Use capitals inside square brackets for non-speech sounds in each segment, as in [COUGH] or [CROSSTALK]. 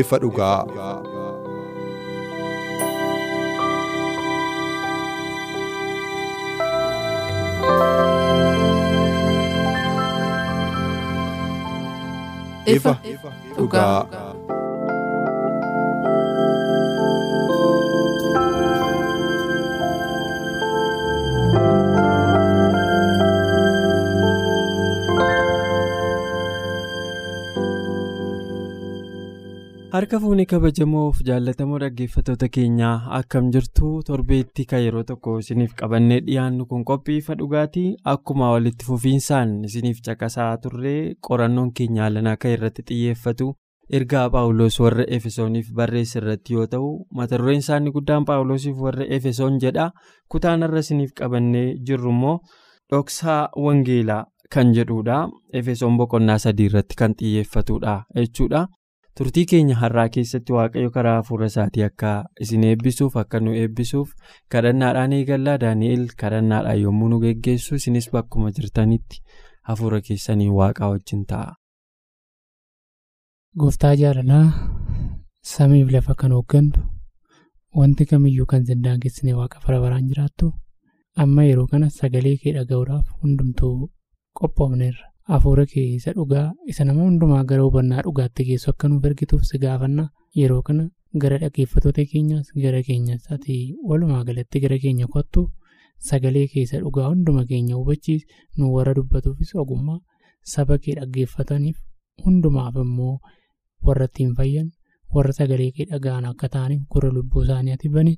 Ifa dhugaa. ifa dhugaa. Harka fuunee kabajamoof jaallatamoo dhaggeeffattoota keenyaa akkam jirtu torbeetti kan yeroo tokko isiniif qabannee dhiyaannu kun qophii ifa dhugaatii akkuma walitti fufiinsaan isiniif caqasaa turree qorannoon keenya alanaa kan irratti xiyyeeffatu ergaa paawuloos warra efesooniif barreesse irratti yoo ta'u mata dureen isaanii guddaan paawuloosiif warra efesoon jedha kutaan irra isiniif qabannee jirru immoo dhoksaa wangeelaa kan jedhudha efesoon boqonnaa sadii irratti kan xiyyeeffatudha jechuudha. Turtii keenya har'aa keessatti waaqayyo karaa hafuura isaatii akka isin eebbisuuf akka nu eebbisuuf kadhannaadhaan eegallaa daani'el kadhannaadhaan yommuu nu geggeessu isinis bakkuma jirtanitti hafuura keessanii waaqaa wajjin ta'a. Gooftaa jaalalaa samiif lafa kan hooggantu wanti kamiyyuu kan daangessine waaqa bara baraan jiraattu amma yeroo kana sagalee kee dhaga'uudhaaf hundumtuu qophoofneerra. Hafuura kee isa dhugaa isa nama hundumaa gara hubannaa dhugaatti geessu akka nuuf ergituuf si gaafanna yeroo kana gara dhaggeeffattoota keenyaas gara keenyas ati walumaa galatti gara keenya kottu sagalee kee isa dhugaa hunduma keenya hubachiis nu warra dubbatuufis ogummaa saba kee dhaggeeffataniif hundumaaf immoo warra ittiin fayyan warra sagalee kee dhaga'an akka ta'aniif gurra lubbuu isaanii ati bani.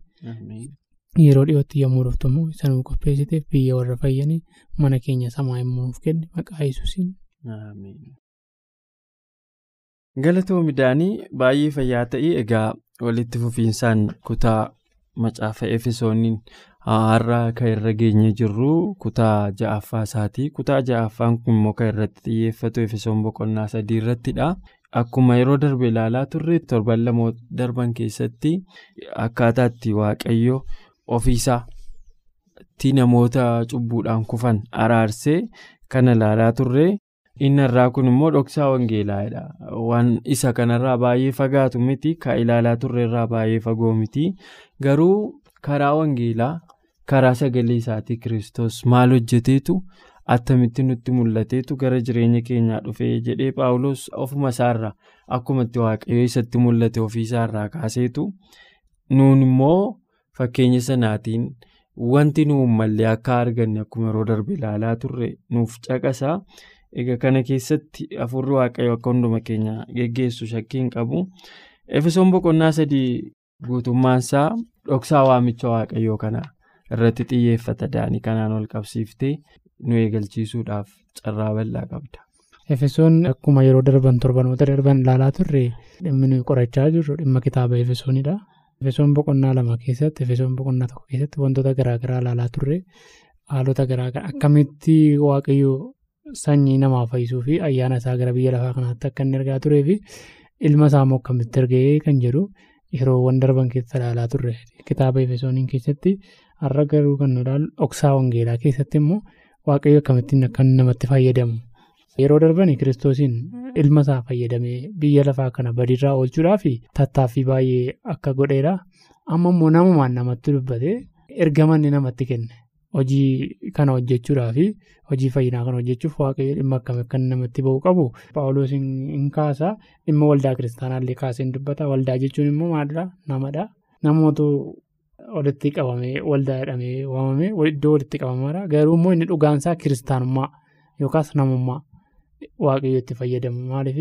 Yeroo dhiyootti yommuu dhuftu immoo isa nuuf qopheessiteef biyya warra fayyanii mana keenya samaa immoo nuuf kenni maqaa yesuusiin. Galatoo midhaanii baay'ee fayyaa ta'e egaa walitti fufiinsaan kutaa macaafa efesooniin har'a kan irra geenye jirru kutaa ja'affaa isaati. Kutaa ja'affaan kun immoo kan irratti xiyyeeffatu efesoon boqonnaa sadii irrattidha. Akkuma yeroo darbe ilaalaa turre torban lama darban keessatti akkaataa waaqayyo. Ofiisaatti namoota cubbuudhaan kufan araarsee kana ilaalaa turre inni irraa kun immoo dhoksaa wangeelaadha waan isa kanarraa baay'ee fagaatu miti kan ilaalaa turre irraa baay'ee fagoo miti. Garuu karaa wangeelaa karaa sagalee isaatii kiristoos maal hojjeteetu? Attamitti nutti mul'ateetu gara jireenya keenyaa dhufee jedhee paawulos ofuma isaarraa akkuma itti waaqayyo isatti mul'ate ofiisaarraa kaaseetu? Nuun immoo. Fakkeenya sanaatiin wanti nu mallee akka arganne akkuma yeroo darbe ilaalaa turre nuuf caqasaa. Egaa kana keessatti afurri waaqayyo akka hunduma keenya geggeessu shakkii hin qabu. Efesoon boqonnaa sadii guutummaansaa dhoksaa waamicha waaqayyoo kana irratti xiyyeeffata daanii kanaan ol qabsiiftee nu eegalchiisuudhaaf carraa bal'aa qabda. Efesoon akkuma yeroo darban torbanoota darban ilaalaa turre dhimmi qorachaa jirru dhimma kitaaba Efesoonidha. Efesoon boqonnaa lama keessatti Efesoon boqonnaa tokko keessatti wantoota garaagaraa ilaalaa turre haalota garaagaraa akkamitti waaqayyo sanyii namaa fayyisuu fi ayyaana isaa gara biyya lafaa kanaatti akka inni ergaa turee fi ilma isaa immoo akkamitti ergee kan jedhu yeroowwan darban keessa ilaalaa turre kitaaba Efesooniin keessatti har'a garuu kan nu ilaalu dhoksaa wangeelaa keessatti immoo waaqayyo akkamittiin akka namatti fayyadamu. Yeroo darban kiristoosiin ilma isaa fayyadamee biyya lafaa kana badiirraa oolchuudhaaf tattaaffii baay'ee akka godheedha. Amma immoo namumaan namatti dubbate ergamanni namatti kenne. Hojii kana hojjechuudhaaf hojii fayyinaa kana hojjechuuf waaqayyo dhimma akkamii akka namatti ba'u qabu. Paawuloos hin kaasa dhimma waldaa kiristaanaallee kaasee hin dubbata. Waldaa jechuun immoo maalidha namadha. Namoota walitti qabamee waldaa jedhamee waamamee iddoo walitti qabamaadha garuu immoo inni dhugaansaa kiristaanummaa yookaas namummaa waaqayyo itti fayyadamu maaliif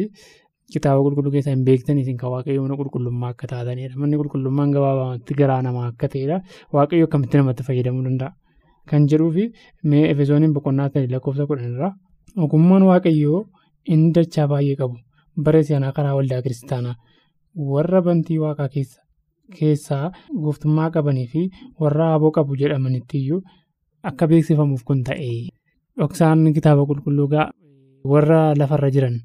kitaaba qulqulluu keessa hin beektan isin kan waaqayyo mana qulqullummaa akka taatanidha. Manni qulqullummaan gabaabamatti garaa namaa akka ta'edha. Waaqayyo akkamitti namatti fayyadamuu danda'a? Kan jedhuu fi mee efesooniin boqonnaa ta'e lakkoofsa kudhanirra ogummaan waaqayyoo inni dachaa baay'ee qabu bara seenaa karaa waldaa kiristaanaa warra bantii waaqaa keessa keessaa gooftummaa qabanii fi warra aboo qabu jedhamanitti iyyuu akka beeksifamuuf kun ta'e dhoksaan kitaaba qulqulluu warra lafarra jiran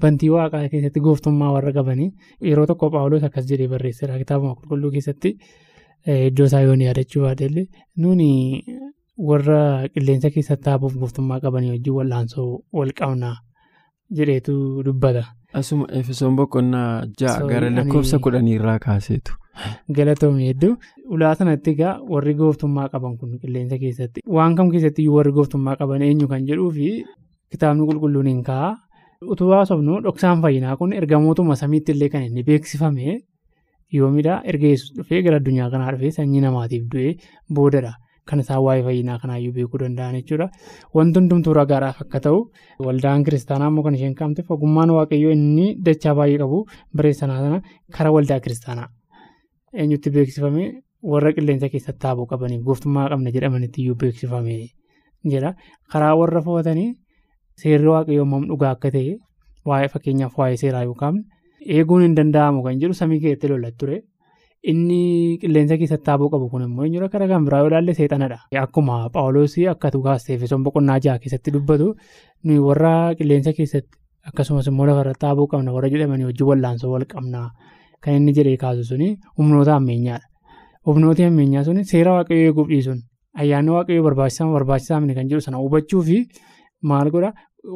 bantii waaqaa keessatti gooftummaa warra qabanii yeroo tokko paawuloos akkas jedhee barreesseera kitaaba qulqulluu keessatti iddoo isaa yoon yaadachuu baadhellee nuuni warra qilleensa keessatti haabuuf gooftummaa qabanii wajjin wal'aansoo wal qabnaa jedheetu dubbata. Asuma efesoon boqonnaa ja'a gara lakkoofsa kudhanii irraa kaaseetu. Galatoomii hedduu ulaa sanatti egaa warri gooftummaa qaban kun qilleensa keessatti waan kam keessatti warri gooftummaa qaban eenyu kan jedhuu fi kitaabni qulqulluun hin kaa'a. Utuu haasofnu dhoksaan fayyinaa kun ergamootuma samiitti illee kan inni beeksifame yoomidha erga yesus dhufee gara addunyaa kanaa dhufee sanyii namaatiif du'ee boodadha. Kan isaan waa'ee fayyinaa kanaayyuu beekuu danda'an jechuudha. Wanti hundumtuu ragaadhaaf akka ta'u waldaan kiristaanaa immoo kan isheen qaamteef ogummaan waaqayyoo inni dachaa baay'ee qabu bareessanaa sana karaa waldaa kiristaanaa eenyutti beeksifame warra qilleensa keessatti taaboo qabaniif gooftummaa qabna jedhamanitti iyyuu beeksifame jedha. Karaa warra fo'atanii seerri waaqayyoo ammam dhugaa akka ta'e waa'ee fakkeenyaaf waa'ee seeraa yookaan eeguun hin danda'amu kan jedhu samii keessatti lolatti ture. Inni qilleensa keessatti taaboo qabu kun immoo eenyudha karaa kan biraa yoo ilaalle seexanadha. Akkuma Paawuloosii akka tukaastee efesoon boqonnaa ja'a keessatti dubbatu warra qilleensa keessatti akkasumas immoo lafarratti taaboo qabna warra jedhamanii wajjin wallaansoo wal qabnaa kan inni jedhee kaasu suni humnoota ammeenyaadha. Humnooti ammeenyaa suni seera waaqayyoo eeguuf dhiisuun ayyaanni waaqayyoo barbaachisaa barbaachisaa kan jedhu sana hubachuu fi maal godha?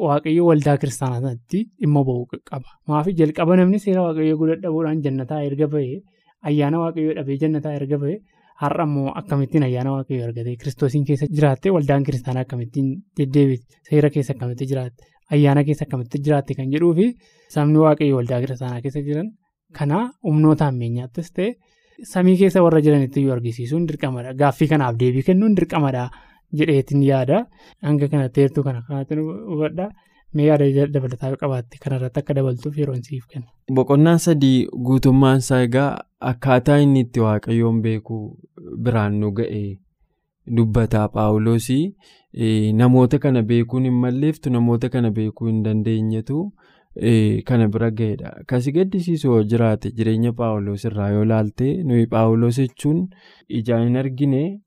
Waaqayyoo waldaa kiristaanaa sanatti dhimma ba'uu qaba. Maafi jalqaba namni seera waaqayyoo eeguu dadhabuudhaan jannataa erga bahee ayyaana waaqayyoo dhabee jannataa erga bahee har'a immoo akkamittiin ayyaana waaqayyoo argatee kiristoosiin keessa jiraattee waldaan kiristaanaa akkamittiin deddeebite seera keessa akkamitti jiraatte ayyaana keessa akkamitti jiraatte kan jedhuu fi sabni waaqayyoo waldaa kiristaanaa keessa jiran kana humnoota ammeenyaattis ta'e samii keessa warra jiranitti iyyuu argisiisuun dirqamadha. Gaaffii kanaaf deebii kennuun dirqamadha jedheetiin yaada hanga kanatti heertuu kana kanatti hubadha. Mee yaada dabalataa qabaatte kanarratti akka dabaltuuf yeroon siif kenna. Boqonnaan sadii guutummaan isaa egaa akkaataa inni itti waaqayyoon beekuu biraan nu ga'e dubbataa paawuloosii namoota kana beekuun hin malleeftu namoota kana beekuu hin dandeenyetu kana bira ga'edha. Kasi gaddisiisu yoo jiraate jireenya paawuloos irraa yoo laalte nuyi paawuloos jechuun ijaan hin argine.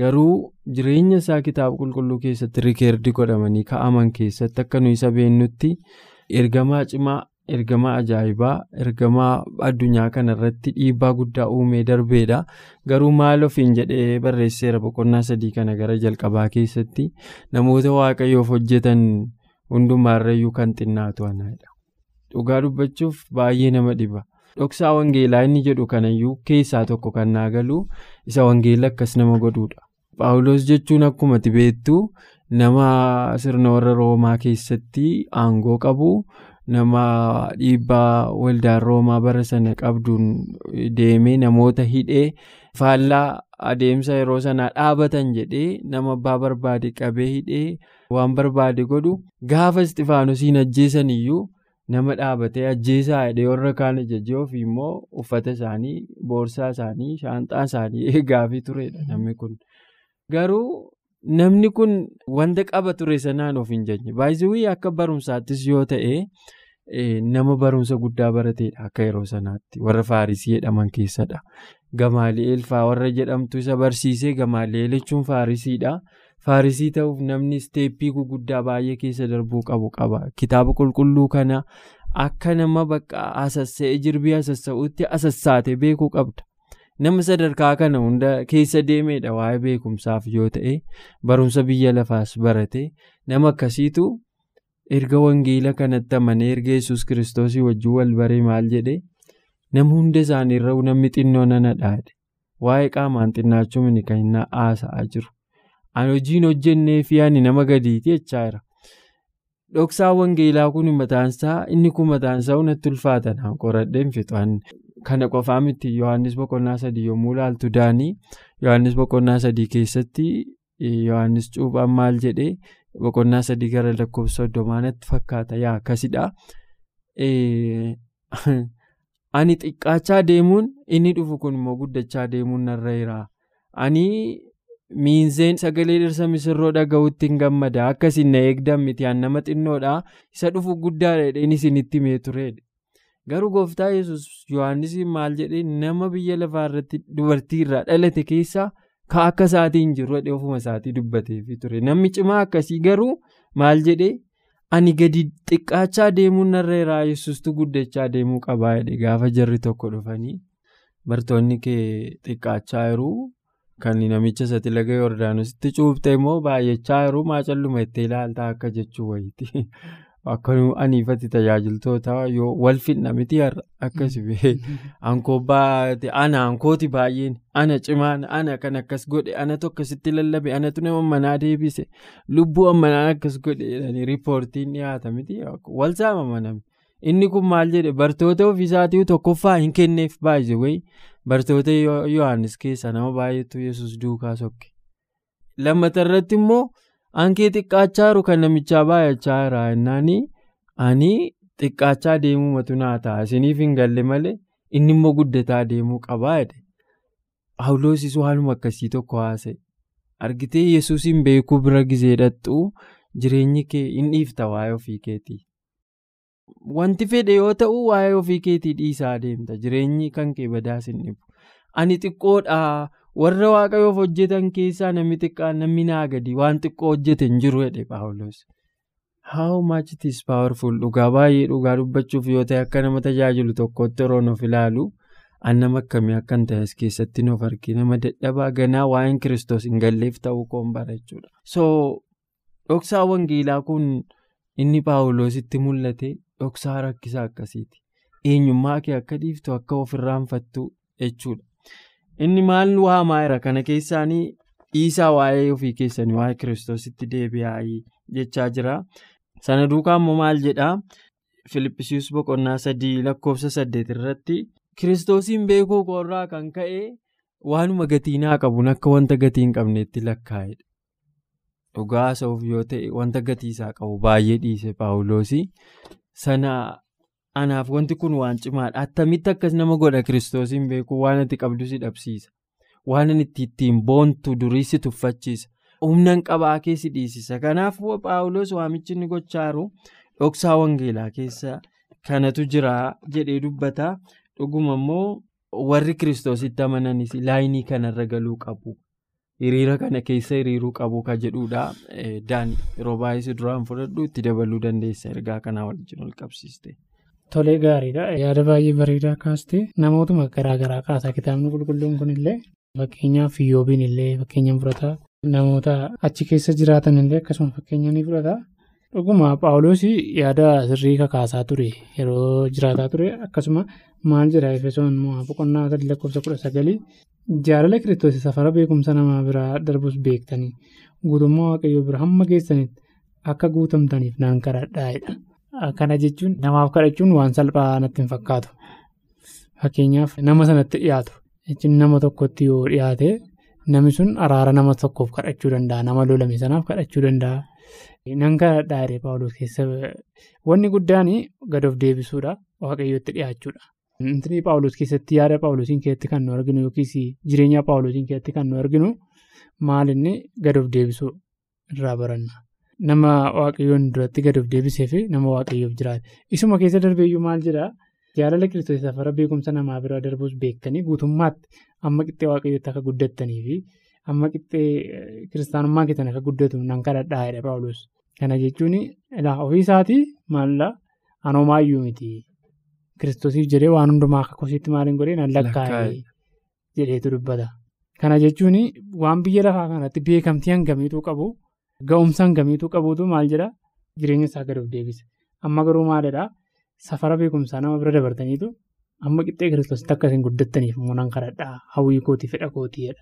Garuu jireenya isaa kitaaba qulqulluu keessatti rikeerdi godhamanii ka'aman keessatti akka nuyi isa beennutti ergamaa cimaa, ergamaa ajaa'ibaa, ergamaa addunyaa kanarratti dhiibbaa guddaa uumee darbeedha. Garuu maal ofiin jedhee barreesseera boqonnaa sadii kana gara jalqabaa keessatti namoota waaqayyoof hojjetan hundumaarrayyuu kan xinnaatu anaadha. Dhugaa dubbachuuf baay'ee nama dhiba. Dhoksaa wangeelaa inni jedhu kanayyuu keessaa tokko kan naa galu isa wangeela akkas nama godhuudha. Paawuloos jechuun akkuma beektu nama sirna warra roomaa keessatti aangoo qabu nama dhiibbaa waldaan roomaa bara sana qabduun deemee namoota hidhee faallaa adeemsa yeroo sanaa dhaabatan jedhee nama abbaa barbaade qabee hidhee waan barbaade godhu gaafa istifaanosiin ajjeesan iyyuu. nama dhaabatee ajjeesaa hidhee warra kaan ajajee ofii immoo uffata isaanii boorsaa isaanii shaanxaa isaanii [LAUGHS] eegaafii turedha namni kun garuu namni kun wanta qaba ture sanaan of hin jenne baay'ee akka barumsaattis yoo ta'e nama barumsa guddaa barateedha akka yeroo sanaatti warra faarisii jedhaman keessadha gamaali'eel faa warra jedhamtu isa barsiisee gamaali'eel jechuun faarisiidha. Faarisii ta'uuf namni isteeppii guguddaa baay'ee keessa darbuu qabu qaba. Kitaaba qulqulluu kana akka nama bakka hasassa'ee jirbii hasassa'uutti hasassaate beekuu qabda. Nama sadarkaa kana hunda keessa deemedha waa'ee beekumsaaf yoo ta'e barumsa biyya lafaas barate nama akkasiitu erga wangeela kanatti amanee erga yesus kiristoosii wajjin wal baree maal jedhee nama hunda isaaniirra namni xinnoo nana dhaade waa'ee qaamaan mini kan inni haasa'aa jiru. Ani hojiin hojjennee fi ani nama gadiiti jechaa jira. Dhoksaa wangeelaa kun mataansaa inni kun mataansaa natti ulfaatan qoradheen fixan. Kana qofaa miti Yohaannis boqonnaa sadii yommuu ilaaltu daanii Yohaannis boqonnaa sadii keessatti Yohaannis cuuphaan maal jedhee boqonnaa sadii gara lakkoofsa soddomaanatti fakkaata yaa akkasidha. [LAUGHS] ani xiqqaachaa deemuun inni dhufu kun immoo guddachaa deemuun narra jira. Ani miinzeen sagalee dhirsa misirroo dhaga'uutti hin gammada akkasiin na eegdan miti an nama xinnoodha isa dhufu guddaadha inni isinitti himee turedha. Garuu gooftaa yesus Yohaannis maal jedhee nama biyya lafaa irratti dubartii irraa dhalate keessaa ka akka isaatiin jiru ofuma isaatii dubbateefi ture. Namni cimaa akkasii garuu maal jedhee ani gadi xiqqaachaa deemuun narra jira yesustu guddachaa deemuu qabaa jedhe gaafa jarri tokko dhufanii bartoonni kee xiqqaachaa jiru. Kan namicha isatti laga Yordaanositti cuubte immoo baay'achaa jiru maa calluma itti ilaaltaa akka jechuu wayiiti. [LAUGHS] Akka aniifatti tajaajiltoota yoo wal miti har'a akkasii ankoo baate ana ankooti baay'een ana cimaan ana kan akkas godhe anatu akkasitti lallabe anatu nama manaa deebise. Lubbuu ammanaan akkas godhe jedhanii riippoortiin dhiyaata miti. Wal namni. Inni kun maal jedhe? Bartoota ofiisaatii tokkoffaa hin kenneef baay'ee wayi bartoota Yohaannis keessaa nama baay'eetu yesus duukaa sokke. Lammata irratti immoo hankee xiqqaachaa jiru kan namichaa baay'achaa jira jennaan ani xiqqaachaa deemumatu naa ta'a isiniif hin galle malee inni immoo guddataa deemuu qabaa jedhe. Hawloosis waanuma akkasii tokko haasa'e. Argitee yesuusin beekuu bira gizee dhaqxu jireenyi kee hin dhiifta waa'ee ofii keetii. Wanti fedhe yoo ta'u waa'ee ofii keetii dhiisaa deemta jireenyi kan kee badaas hin dhibu. Ani xiqqoodha warra waaqayyoof hojjetan keessaa namni xiqqaan namni naa gadi waan xiqqoo hojjete hin jiru jedhe Paawulos. How much it is powerful dhugaa baay'ee dhugaa dubbachuuf yoo ta'e akka nama tajaajilu tokkotti yeroo nuuf ilaalu an nama akkamii akka hin ta'es keessatti nuuf argee nama dadhabaa ganaa waa'een kiristoos hin galleef ta'uu koon bara jechuudha. So dhoksaa wangeelaa kun inni Paawulositti mul'ate. Dhoksaa rakkisaa akkasiiti. Eenyummaa kee akka dhiiftu akka ofirraanfattu jechuudha. Inni maal waamaa jira kana keessaanii dhiisaa waa'ee ofii keessanii waa'ee kiristoositti deebi'aa jechaa jira. Sana duukaa immoo maal jedhaa Filippisius boqonnaa sadii lakkoofsa saddeet irratti kiristoosiin beekuu koorraa kan ka'e waanuma gatii naa qabuun akka wanta gatii hin qabneetti lakkaa'edha. Dhugaa haasa'uuf yoo ta'e wanta gatii isaa qabu baay'ee dhiise Paawuloosii. Sana anaaf wanti kun waan cimaadha. Attamitti akkas nama godha kiristoosiin beekuu waan ati qabdu si dhabsiisa. Waan itti ittiin boontu durii si tuffachiisa. Humna qabaa kee si dhiisisa. Kanaaf Paawulos waamichi inni gochaa jiru dhoksaa wangeelaa keessa kanatu jira jedhee dubbata. Dhuguma immoo warri kiristoositti amananis laayinii kanarra galuu qabu. Hiriira kana keessa hiriiruu qabu kan jedhudha. Daani yeroo baay'ee duraan fudhadhu itti dabaluu dandeessa ergaa kanaa waliin ol qabsiiste. Tolee gaariidha. Yaada baay'ee bareedaa kaaste namootuma garaagaraa kaasaa kitaabni qulqulluun kunillee fakkeenyaaf Iyyoobiin illee fakkeenyaan fudhata. Namoota achi keessa jiraatan illee akkasuma fakkeenya ni fudhata. Dhuguma Paawuloos yaada sirrii kakaasaa ture yeroo jiraataa ture akkasuma maal jedha Efesoon boqonnaa lakkoofsa kudha sagalii jaalala kiristoos safara beekumsa namaa biraa darbus beektanii guutummaa waaqayyoo bira hamma geessanitti akka guutamtaniif naan kadhadhaa'edha. Kana jechuun namaaf kadhachuun waan salphaa natti hin fakkaatu. Fakkeenyaaf nama sanatti dhiyaatu jechuun nama tokkotti yoo dhiyaate namni sun araara nama tokkoof kadhachuu danda'a nama lolame sanaaf kadhachuu danda'a. Nan kadhadhaa jedhee Paawulos keessa wanni guddaan gad of deebisuudha waaqayyootti dhiyaachuudha. Intinii Paawulos keessatti yaada Paawulosiin keessatti kan nu arginu yookiis jireenya Paawulosiin keessatti kan nu arginu maal inni gad of deebisuu irraa baranna. Nama waaqayyoon duratti gad of deebisee fi nama waaqayyoof jiraate. Isuma keessa darbeeyyuu maal jedhaa jaalala kiristoos safara beekumsa namaa bira darbuus beektanii guutummaatti amma qixxee waaqayyootti akka guddattanii fi amma qixxee kiristaanummaa keessan akka guddatu nan kadhadhaa jedha Paawulos. Kana jechuun ofii isaatii maallaa anoomaayyuu miti. Kiristoosiif jedhee waan hundumaa akka kosiitti maaliin godhee nan lakkaa'ee jedheetu dubbata. Kana jechuun waan biyya lafaa kanatti beekamtii hangamiitu qabu ga'umsa hangamiitu qabuutu maal jedhaa jireenya isaa gad of deebise. Amma garuu maalidhaa safara beekumsaa nama bira dabartaniitu amma qixxee kiristoositti akka isin guddattaniif nan kadhadhaa. Hawwii kootii fedha kootiidha.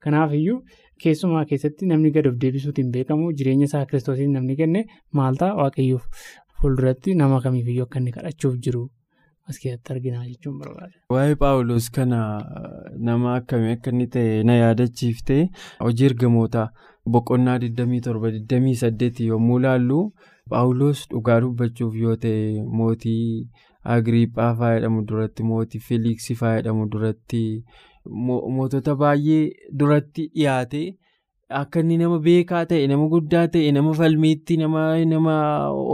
Kanaafiyyuu keessumaa keessatti namni gad of deebisuutiin beekamu. Jireenya isaa kiristoosiin namni kenne maal ta'a waaqayyoof fuulduratti nama kamiifiyyuu akka inni kadhachuuf jiru as keessatti arginaa jechuun barbaada. Waa'ee Paawulos kana nama akkamii akka inni ta'e na yaadachiiftee hojii ergamoota boqonnaa 27-28 yommuu laallu Paawuloos dhugaa dubbachuuf yoo ta'e mootii Agriiphaa faayadamu duratti mootii Feliiksii faayadamu duratti mootota baay'ee duratti dhiyaate akka inni nama beekaa ta'e nama guddaa ta'e nama falmiitti nama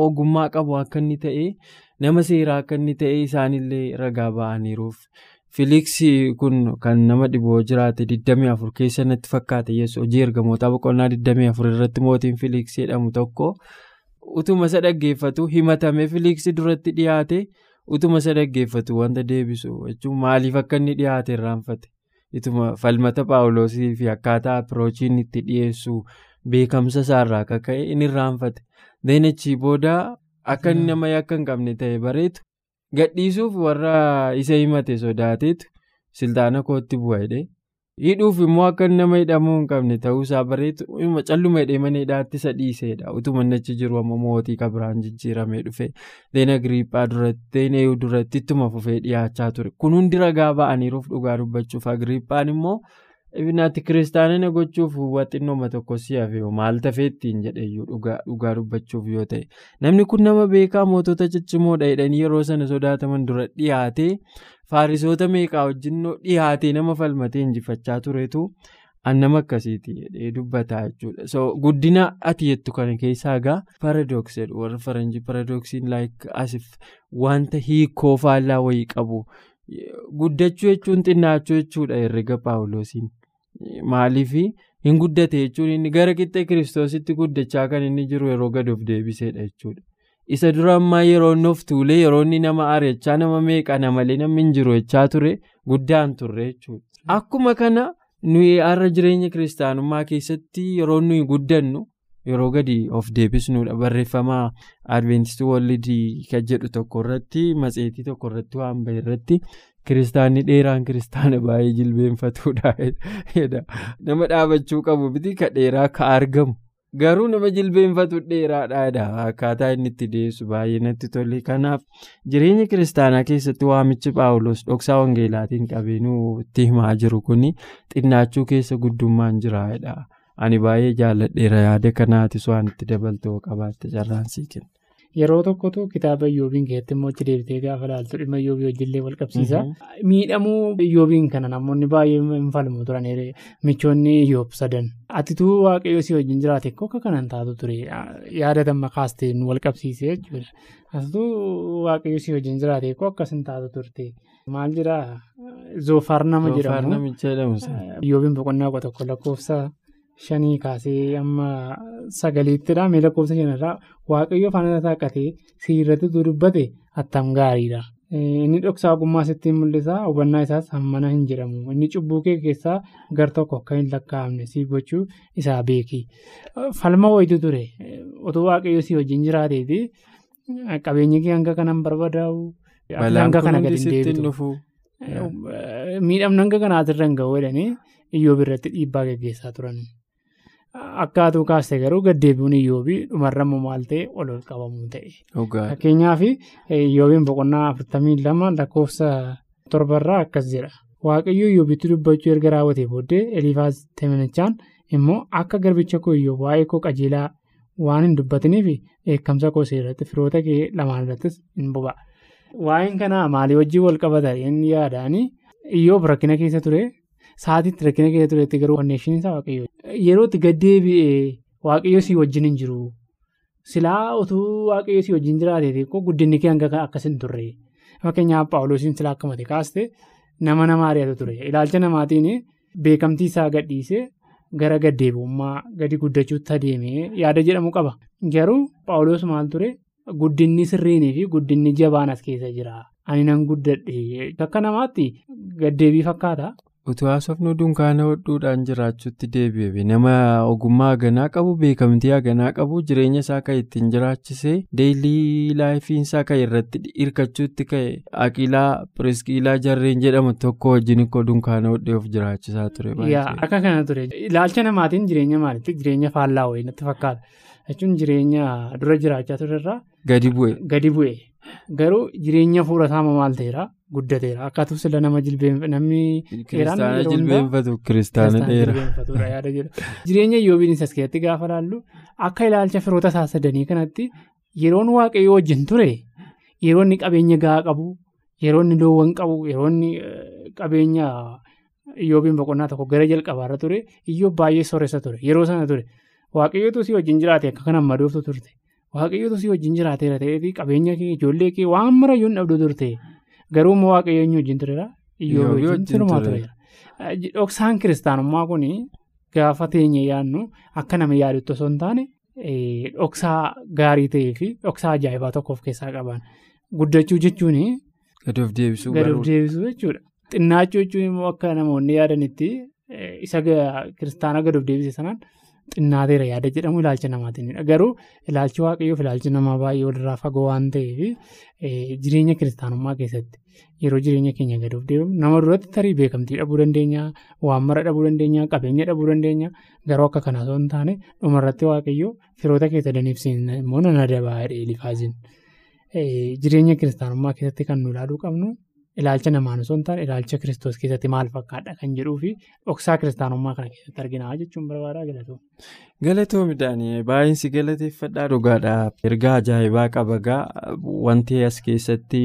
ogummaa qabu akka inni ta'e nama seeraa akka ta'e isaanillee ragaa ba'aniiruuf. Filiiksii kun kan nama dhiboo jiraate 24 keessa natti fakkaate yesu hojii ergamootaa boqonnaa 24 irratti mootiin Filiiksii jedhamu tokko utuma isa dhaggeeffatu himatamee Filiiksii duratti dhiyaate utuma isa dhaggeeffatu wanta deebisu jechuun maaliif akka inni dhiyaate irraanfate ituma falmata paawuloosii fi akkaataa apiroochiin itti dhiyeessu beekamsa isaarraa akka ka'e inni irraanfate deenachii booda akka inni nama yakka hin qabne ta'e bareetu. gadhiisuuf warra isa himate sodaateetu siltaana kootti bu'a jedhee hidhuuf immoo akka nama hidhamuu hin qabne ta'uusaa bareetu calluma hidhee mana hidhaatti isa dhiiseedha. Utuma achi jiru amma mootii kabiraan jijjiiramee dhufe deena agriiphaa duratti deena eeyyuu duratti ittuma fufee dhiyaachaa ture. Kun hundi ragaa ba'aniiruuf dhugaa dubbachuuf agriiphaan immoo ibinaatti kiristaanina gochuuf waxinnooma tokko si hafe maal tafeettiin jedheyyuu dhugaa dubbachuuf yoo ta'e namni kun nama beekaa mootota ciccimoodha jedhanii yeroo sana sodaataman dura dhiyaatee faarisoota meeqaa wajjin dhiyaatee nama falmatee injifachaa turetu annama akkasiiti jedhee dubbataa jechuudha guddina ati jettu kana keessaa egaa paradoksidha warra faranjii paradoksiin laayik asif wanta hiikoo faallaa wayii qabu guddachuu jechuun xinnaachuu jechuudha herrega paawuloosiin. Maaliif hin guddate jechuun inni gara qixxee kiristoositti guddachaa kan inni jiru yeroo gad of deebiseedha jechuudha. Isa dura ammaa yeroo inni of tuulee yeroo inni nama ari'achaa nama meeqana malee namni hin jiru jechaa ture guddaan turre jechuudha. Akkuma kana nuyi har'a jireenya kiristaanummaa keessatti yeroo nuyi guddannu yeroo gadi of deebisnudha barreeffama adventistii wallidii kan jedhu tokko irratti matseetii tokko irratti waan bahe irratti. Kiristaanni dheeraan kiristaana baay'ee jilbeenfatuudha [LAUGHS] nama dhaabachuu qabu biti ka dheeraa ka argamu. Garuu nama jilbeenfatu dheeraadha akkaataa inni itti dhiyeessu baay'ee natti tole kanaaf jireenya kiristaanaa keessatti waamichi paawuloos dhoksaa wangeelaatiin qabeenuu itti himaa jiru kun xinnaachuu keessa guddummaan jiraadha ani baay'ee jaalladheera yaada kanaatis waan itti dabaltoo qabaatte carraansii kenna. Yeroo tokkotu kitaaba iyyoobiin keessatti immoo achi deebitee gaafa ilaaltu dhimma iyyoobii wajjillee wal qabsiisa. Miidhamuu iyyoobiin kana namoonni baay'ee hin falmu turan michoonni iyyoob sadan. Atituu waaqayyoo si wajjin jiraate akka kanan taatu ture yaada damma kaasteen wal qabsiisee jechuudha. Atituu waaqayyoo si wajjin jiraate akkas hin taatu turte. Maal jedhaa zoofaar nama jedhamu. Iyyoobiin boqonnaa tokko lakkoofsa. Shanii kaasee amma sagaliittidha. Mee lakkoofsa shanarraa waaqayyo faana taaqatee siirratti dubbate attam gaariidha. Inni dhoksaa ogummaa sitti mul'isa. Hubannaa isaas hammana hin jedhamu. Inni cubbuu kee keessaa gar tokko akka hin lakkaa'amne si gochuu isaa beeki. Falma wayitu ture. Otoo waaqayyo si wajjin jiraateeti qabeenyi kee hanga kanan barbaadaa'u. Hanga kana gadi hin deebitu. Miidhamni hanga kanaatirra hin ga'u jedhanii iyyoob irratti dhiibbaa gaggeessaa turan. Akkaatuu kaaste garuu gaddeebi'uun iyyoobii dhumarrammoo maal ta'e ol ol qabamuu ta'e. Fakkeenyaaf iyyoobiin boqonnaa afurtamii lama lakkoofsa torbarraa akkas jedha. Waaqayyo iyyoobitti dubbachuu erga raawwatee booddee Eliifaas Temenichaan immoo akka garbicha koo iyyoob waa'ee koo qajeelaa waan hin dubbatiniif eekkamsa koo seerratti firoota kee lamaan irrattis hin boba'a. Waa'een kanaa maalii wajjin wal qabata inni yaadaanii iyyoob rakkina keessa ture. Sa'aatiitti rakkina keessa turetti garuu konneeshinii isaa waaqayyo. Yeroo itti gaddeebi'ee waaqayyo si wajjin hin jiru. Silaa utuu waaqayyo si wajjin jiraateeti guddinni kee hanga akkas hin turre. Fakkeenyaaf Paawuloosiin silaa akkamate kaaste nama nama ari'atu ture. Ilaalcha namaatiin beekamtii isaa gadhiisee gara gaddeebi'ummaa gadi guddachuutti adeemee yaada jedhamu qaba. Garuu Paawuloos maal ture guddinni sirriinii fi guddinni jabaan as keessa jira. Ani nan guddadhe akka namaatti gaddeebii fakkaata. Utuu haasofnu dunkaana hodhuudhaan jiraachuutti deebi'e nama ogummaa haganaa qabu beekamtii haganaa qabu jireenya isaa kan ittiin jiraachisee deelii laayifiinsaa kan irratti hirkachuutti ka'e Aqiilaa Piriskiilaa Jarreen jedhamu tokko wajjin ikkoo dunkaana hodhee of jiraachisaa ture. Akka kana ture ilaalcha namaatiin jireenya maalitti jireenya faallaa wayii natti fakkaata jechuun jireenya dura jiraachaa turerraa. Gadi bu'e. Garuu jireenya fuula isaa maal ta'eera. Guddateera. Akkaatuu sila nama namni Kiristaana jilbeenfatu kiristaana dheeraa. Jireenya iyyoobiin as keessatti gaafa laallu akka ilaalcha firoota isaa sadanii kanatti yeroon waaqayyoo wajjin ture. Yeroo inni qabeenya gahaa qabu yeroo inni loowwan qabu yeroo inni qabeenya iyyoobiin boqonnaa tokko gara jalqabaarra ture iyyoob baay'ee sooressa ture yeroo sana ture. Waaqayyootu si wajjin jiraate akka kanaan madooftu turte. Waaqayyootu si wajjin jiraateera ta'eefi qabeenya kee ijoollee kee waan marayyuu hin dhabdu turte garuu immoo waaqayyoo inni wajjin tureera iyyoob wajjin turumaa tureera. Dhoksaan kiristaanummaa kun gaafa teenye yaadnu akka nama yaadutti osoo hin taane dhoksaa gaarii ta'ee fi dhoksaa ajaa'ibaa tokko of keessaa qaban guddachuu jechuun. Gad of deebisuu jechuudha. Xinnaachuu jechuun immoo akka namoonni yaadanitti isa kiristaana gad of deebise sanaan xinnaateera yaada jedhamu ilaalcha namaatiinidha. Garuu ilaalchi waaqayyoof ilaalchi namaa baay'ee walirraa fagoo waan ta'eef jireenya kiristaanummaa keessatti yeroo jireenya keenya gad of deebi'u nama duratti tarii beekamtii dhabuu dandeenya waan mara dhabuu dandeenya qabeenya dhabuu dandeenya garuu akka kanaa osoo hin taane dhumarratti waaqayyoo firoota keessa daniibsiin immoo nan adabaa elifaasiin jireenya kiristaanummaa keessatti kan nu ilaaluu qabnu ilaalcha namaan osoo hin taane ilaalcha kiristoos keessatti maal fakkaadha kan jedhuu fi dhoksaa kiristaanummaa kana keessatti arginaa jechuun barbaadaa galatoo. Galatoo midhaanii baay'insi galateeffadhaa dhugaadha. Ergaa ajaa'ibaa qaba gaa wanti as keessatti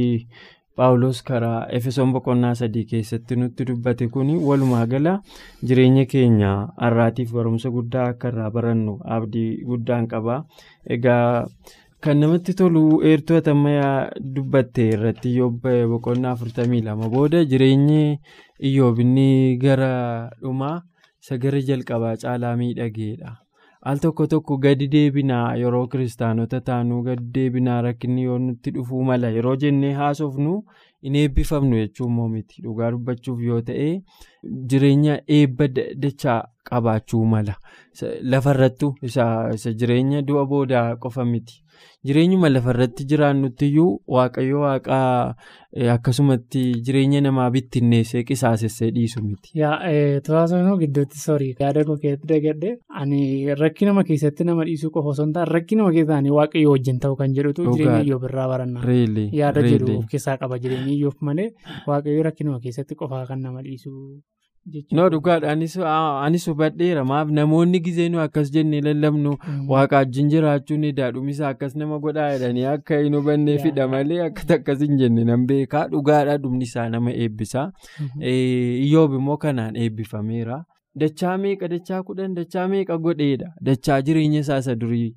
paawulos karaa efesoon boqonnaa sadii keessatti nutti dubbate kun walumaa gala jireenya keenya har'aatiif barumsa guddaa akka irraa barannu abdii guddaan qaba. Egaa kan namatti tolu eertuu atammayyaa dubbatte irratti iyyoob boqonnaa afurtamii lama booda jireenyi iyyoobinni gara dhumaa isa gara jalqabaa caalaa miidhageedha. al tokko tokko gadi deebinaa yeroo kiristaanota taanuu gadi deebinaa rakkinni yoo nutti dhufuu mala yeroo jennee haasofnu hin eebbifamnu jechuun miti dhugaa dubbachuuf yoo ta'e jireenya eebba dachaa qabaachuu mala lafarrattu isa jireenya du'a boodaa qofa miti. Jireenyuma lafarratti jiraannuttiyyuu waaqayyo waaqaa akkasumatti jireenya namaa bittinneessee qisaasessee dhiisu miti. Tuwaasoo gidduutti soorii yaada koo keessatti dagadhee ani rakki nama keessatti nama dhiisuu qofa osoo hin taane rakki nama keessatti waaqayyo wajjin ta'u kan jedhutu jireenya iyyoob irraa barannaa. Yaada jedhu of keessaa qaba jireenya iyyoob malee waaqayyo rakki nama keessatti qofaa kan nama dhiisu. No dhugaadha anis hubadheera maaf namoonni gizeenuu akkas jennee lallabnu waaqa wajjin jiraachuun daadhumisa akkas nama godhaa jedhanii akka hin hubannee fidha malee akka akkas hin jenne nan beekaa dhugaadha dhumni isaa nama eebbisa iyyoob immoo kanaan eebbifameera dachaa meeqa dachaa kudhan dachaa meeqa godheedha dachaa jireenya isaa isa durii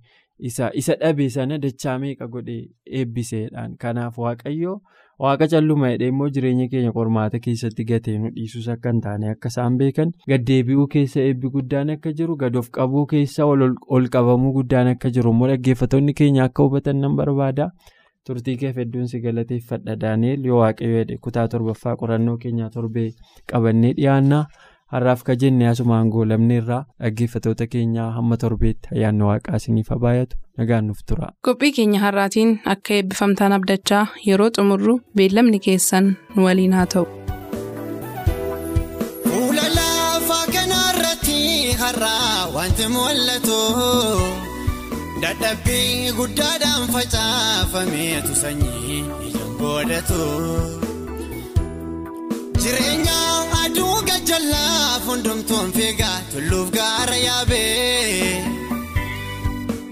isa dhabe sana dachaa meeqa godhee eebbiseedhaan kanaaf waaqayyo. Waaqa calluma jedhee immoo jireenya keenya qormaata keessatti gatee nu dhiisus akka hin taane akka isaan beekan gaddeebi'uu keessa eebbi guddaan akka jiru gad of qabuu keessa ol qabamuu guddaan akka jiru immoo dhaggeeffattoonni keenya akka hubatan nan barbaada. Turtii keef hedduun si galateeffadha. Daani'el yoo waaqayyo kutaa torbaffaa qorannoo keenyaa torbee qabannee dhiyaannaa har'aaf ka jenne asumaan goolamneerraa dhaggeeffattoota keenyaa hamma torbeetti ayyaanni waaqaa isiniif baay'atu nagaan nuuf tura. qophii keenya har'aatiin akka eebbifamtaan abdachaa yeroo xumurru beellamni keessan nu waliin haa ta'u. wanti mul'atu dadhabbii guddaadhaan facaafameetu sanyii ijaan godhatu. Gajjallaaf hundumtuun fiigaa tulluuf gaara yaabee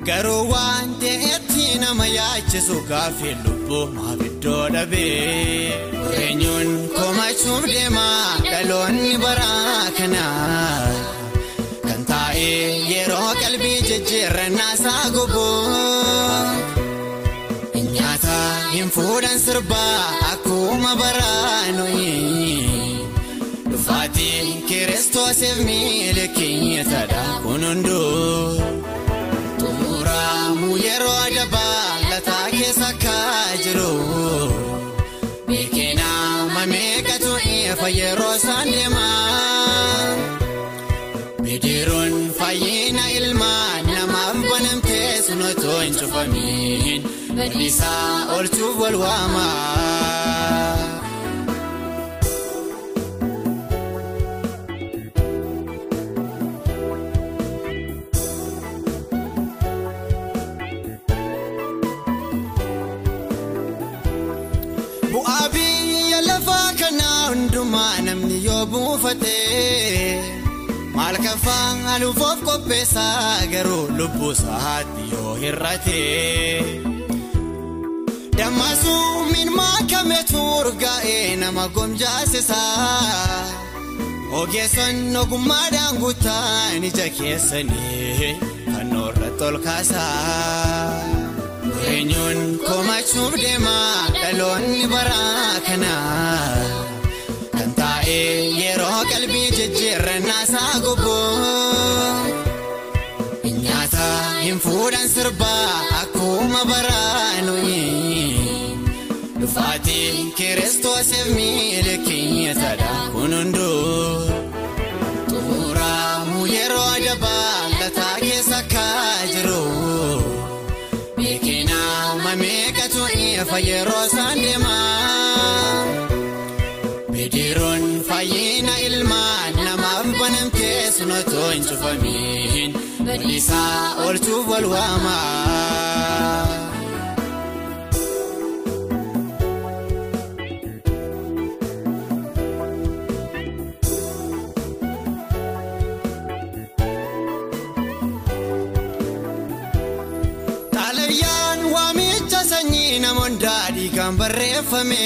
garuu waan ta'etti nama yaachisu gaaffii lubbuu maaf iddoo dhabee eenyuun komachuuf deemaa dhaloonni baraa kanaa kan taa'ee yeroo qalbii jijjiirrannaa isaa gubuu. nyaata hin fuudhan sirbaa akkuma dhufaatiin kiristoosiif miila keenyatadha kun hunduu xumuramu yeroo adabaa lataa keessa akka jiru beekenaa mameeqatu eefa yeroo isaan deemaa bidiruun fayyina ilmaa namaaf banamtee sunotoo hin cufamiin. Badiisaa oolchuuf wal waamaa. Maal kafaan haluuf of qopheessaa garuu lubbuu isaatti yoo hir'atee. Dammasuu minmaa kametu urgaa'ee nama gomjaasisa. Ogeesson ogummaadhaan guutaan ija keessanii fannoo irratti ol kaasaa. Eenyuun komachuuf deema dhaloonni bara kanaa. Sirbaa akkuma baraanuyi. Dhufaatiin kiristoosiif miila keenyatadha kun hunduu. Xumuramu yeroo adabaa lataa keessa akka jiru. Beekinaa mameeqatu ifa yeroo badiisaa oolchuuf wal waamaa. Xaalayyaan waamicha sanyii namoonni daadhii kan barreeffame.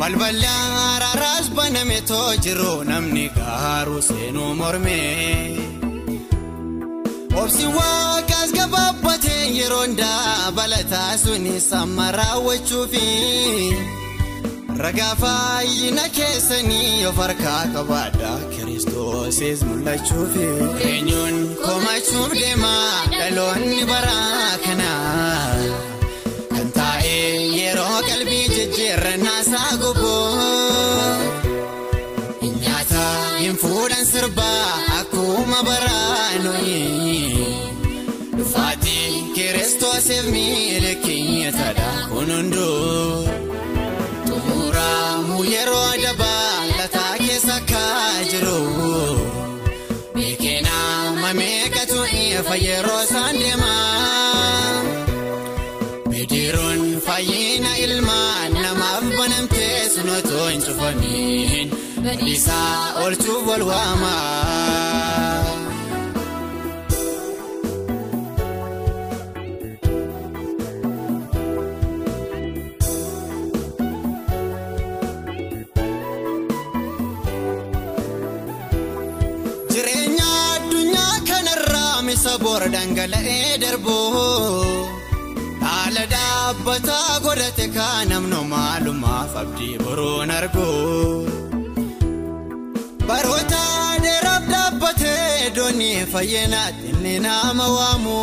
Balballi araaraas baname too jiru namni gaaruu seenuu morme. Obsi waaqaas gabaabbatee yeroo hundaa balataa sunis amma raawwachuufi. Ragaa fayyina keessanii of harkaa qabaadha kiristoosis mul'achuufi. Eenyuun komachuuf deema dhaloonni bara kanaa. Kan taa'ee yeroo qalbii jijjiirrannaa isaa gubboo. Hin fuudhan sirbaa akkuma baraanuyi. Dhufaatiin kiristoosiif miila keenyatadha kun hunduu. Xumuramu yeroo adabaa lataa keessa akka jiru. Beekinaa mameeqatu ifa yeroo isaan badiisaa oolchuuf wal waamaa. Jireenya addunyaa kanarraa misa boora dhangala'ee darbu. Haala dhaabbataa godhate kan namni maalumaaf abdii boruun argu. Fayyinaatti inni nama waamu.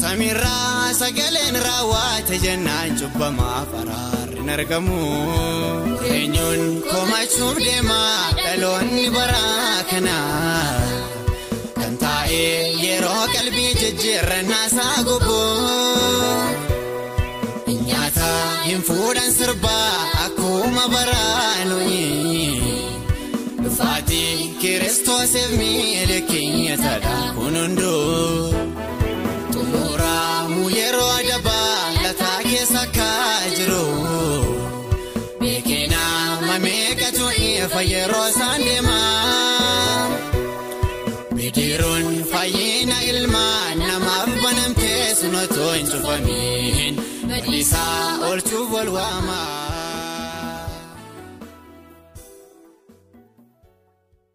Samiirraa sagaleen raawwate jennaan cubbamaaf araarri hin argamu. Eenyuun komachuuf deema dhaloonni bara kanaa. Kan taa'ee yeroo qalbii jijjiirrannaa isaa gubboo. Nyaata hin fuudhan sirbaa akkuma baraanuyi. Dhufaatiin kiristoosiif miila keenyatadha kun hunduu. Xumuramu yeroo adabaa lataa keessa akka jiru. Beekinaa mameeqatu ifa yeroo isaan deemaa. Bidiruun fayyina ilmaan namaaf banamtee sun otoo hin cufamiin badiisaa oolchuuf wal waamaa.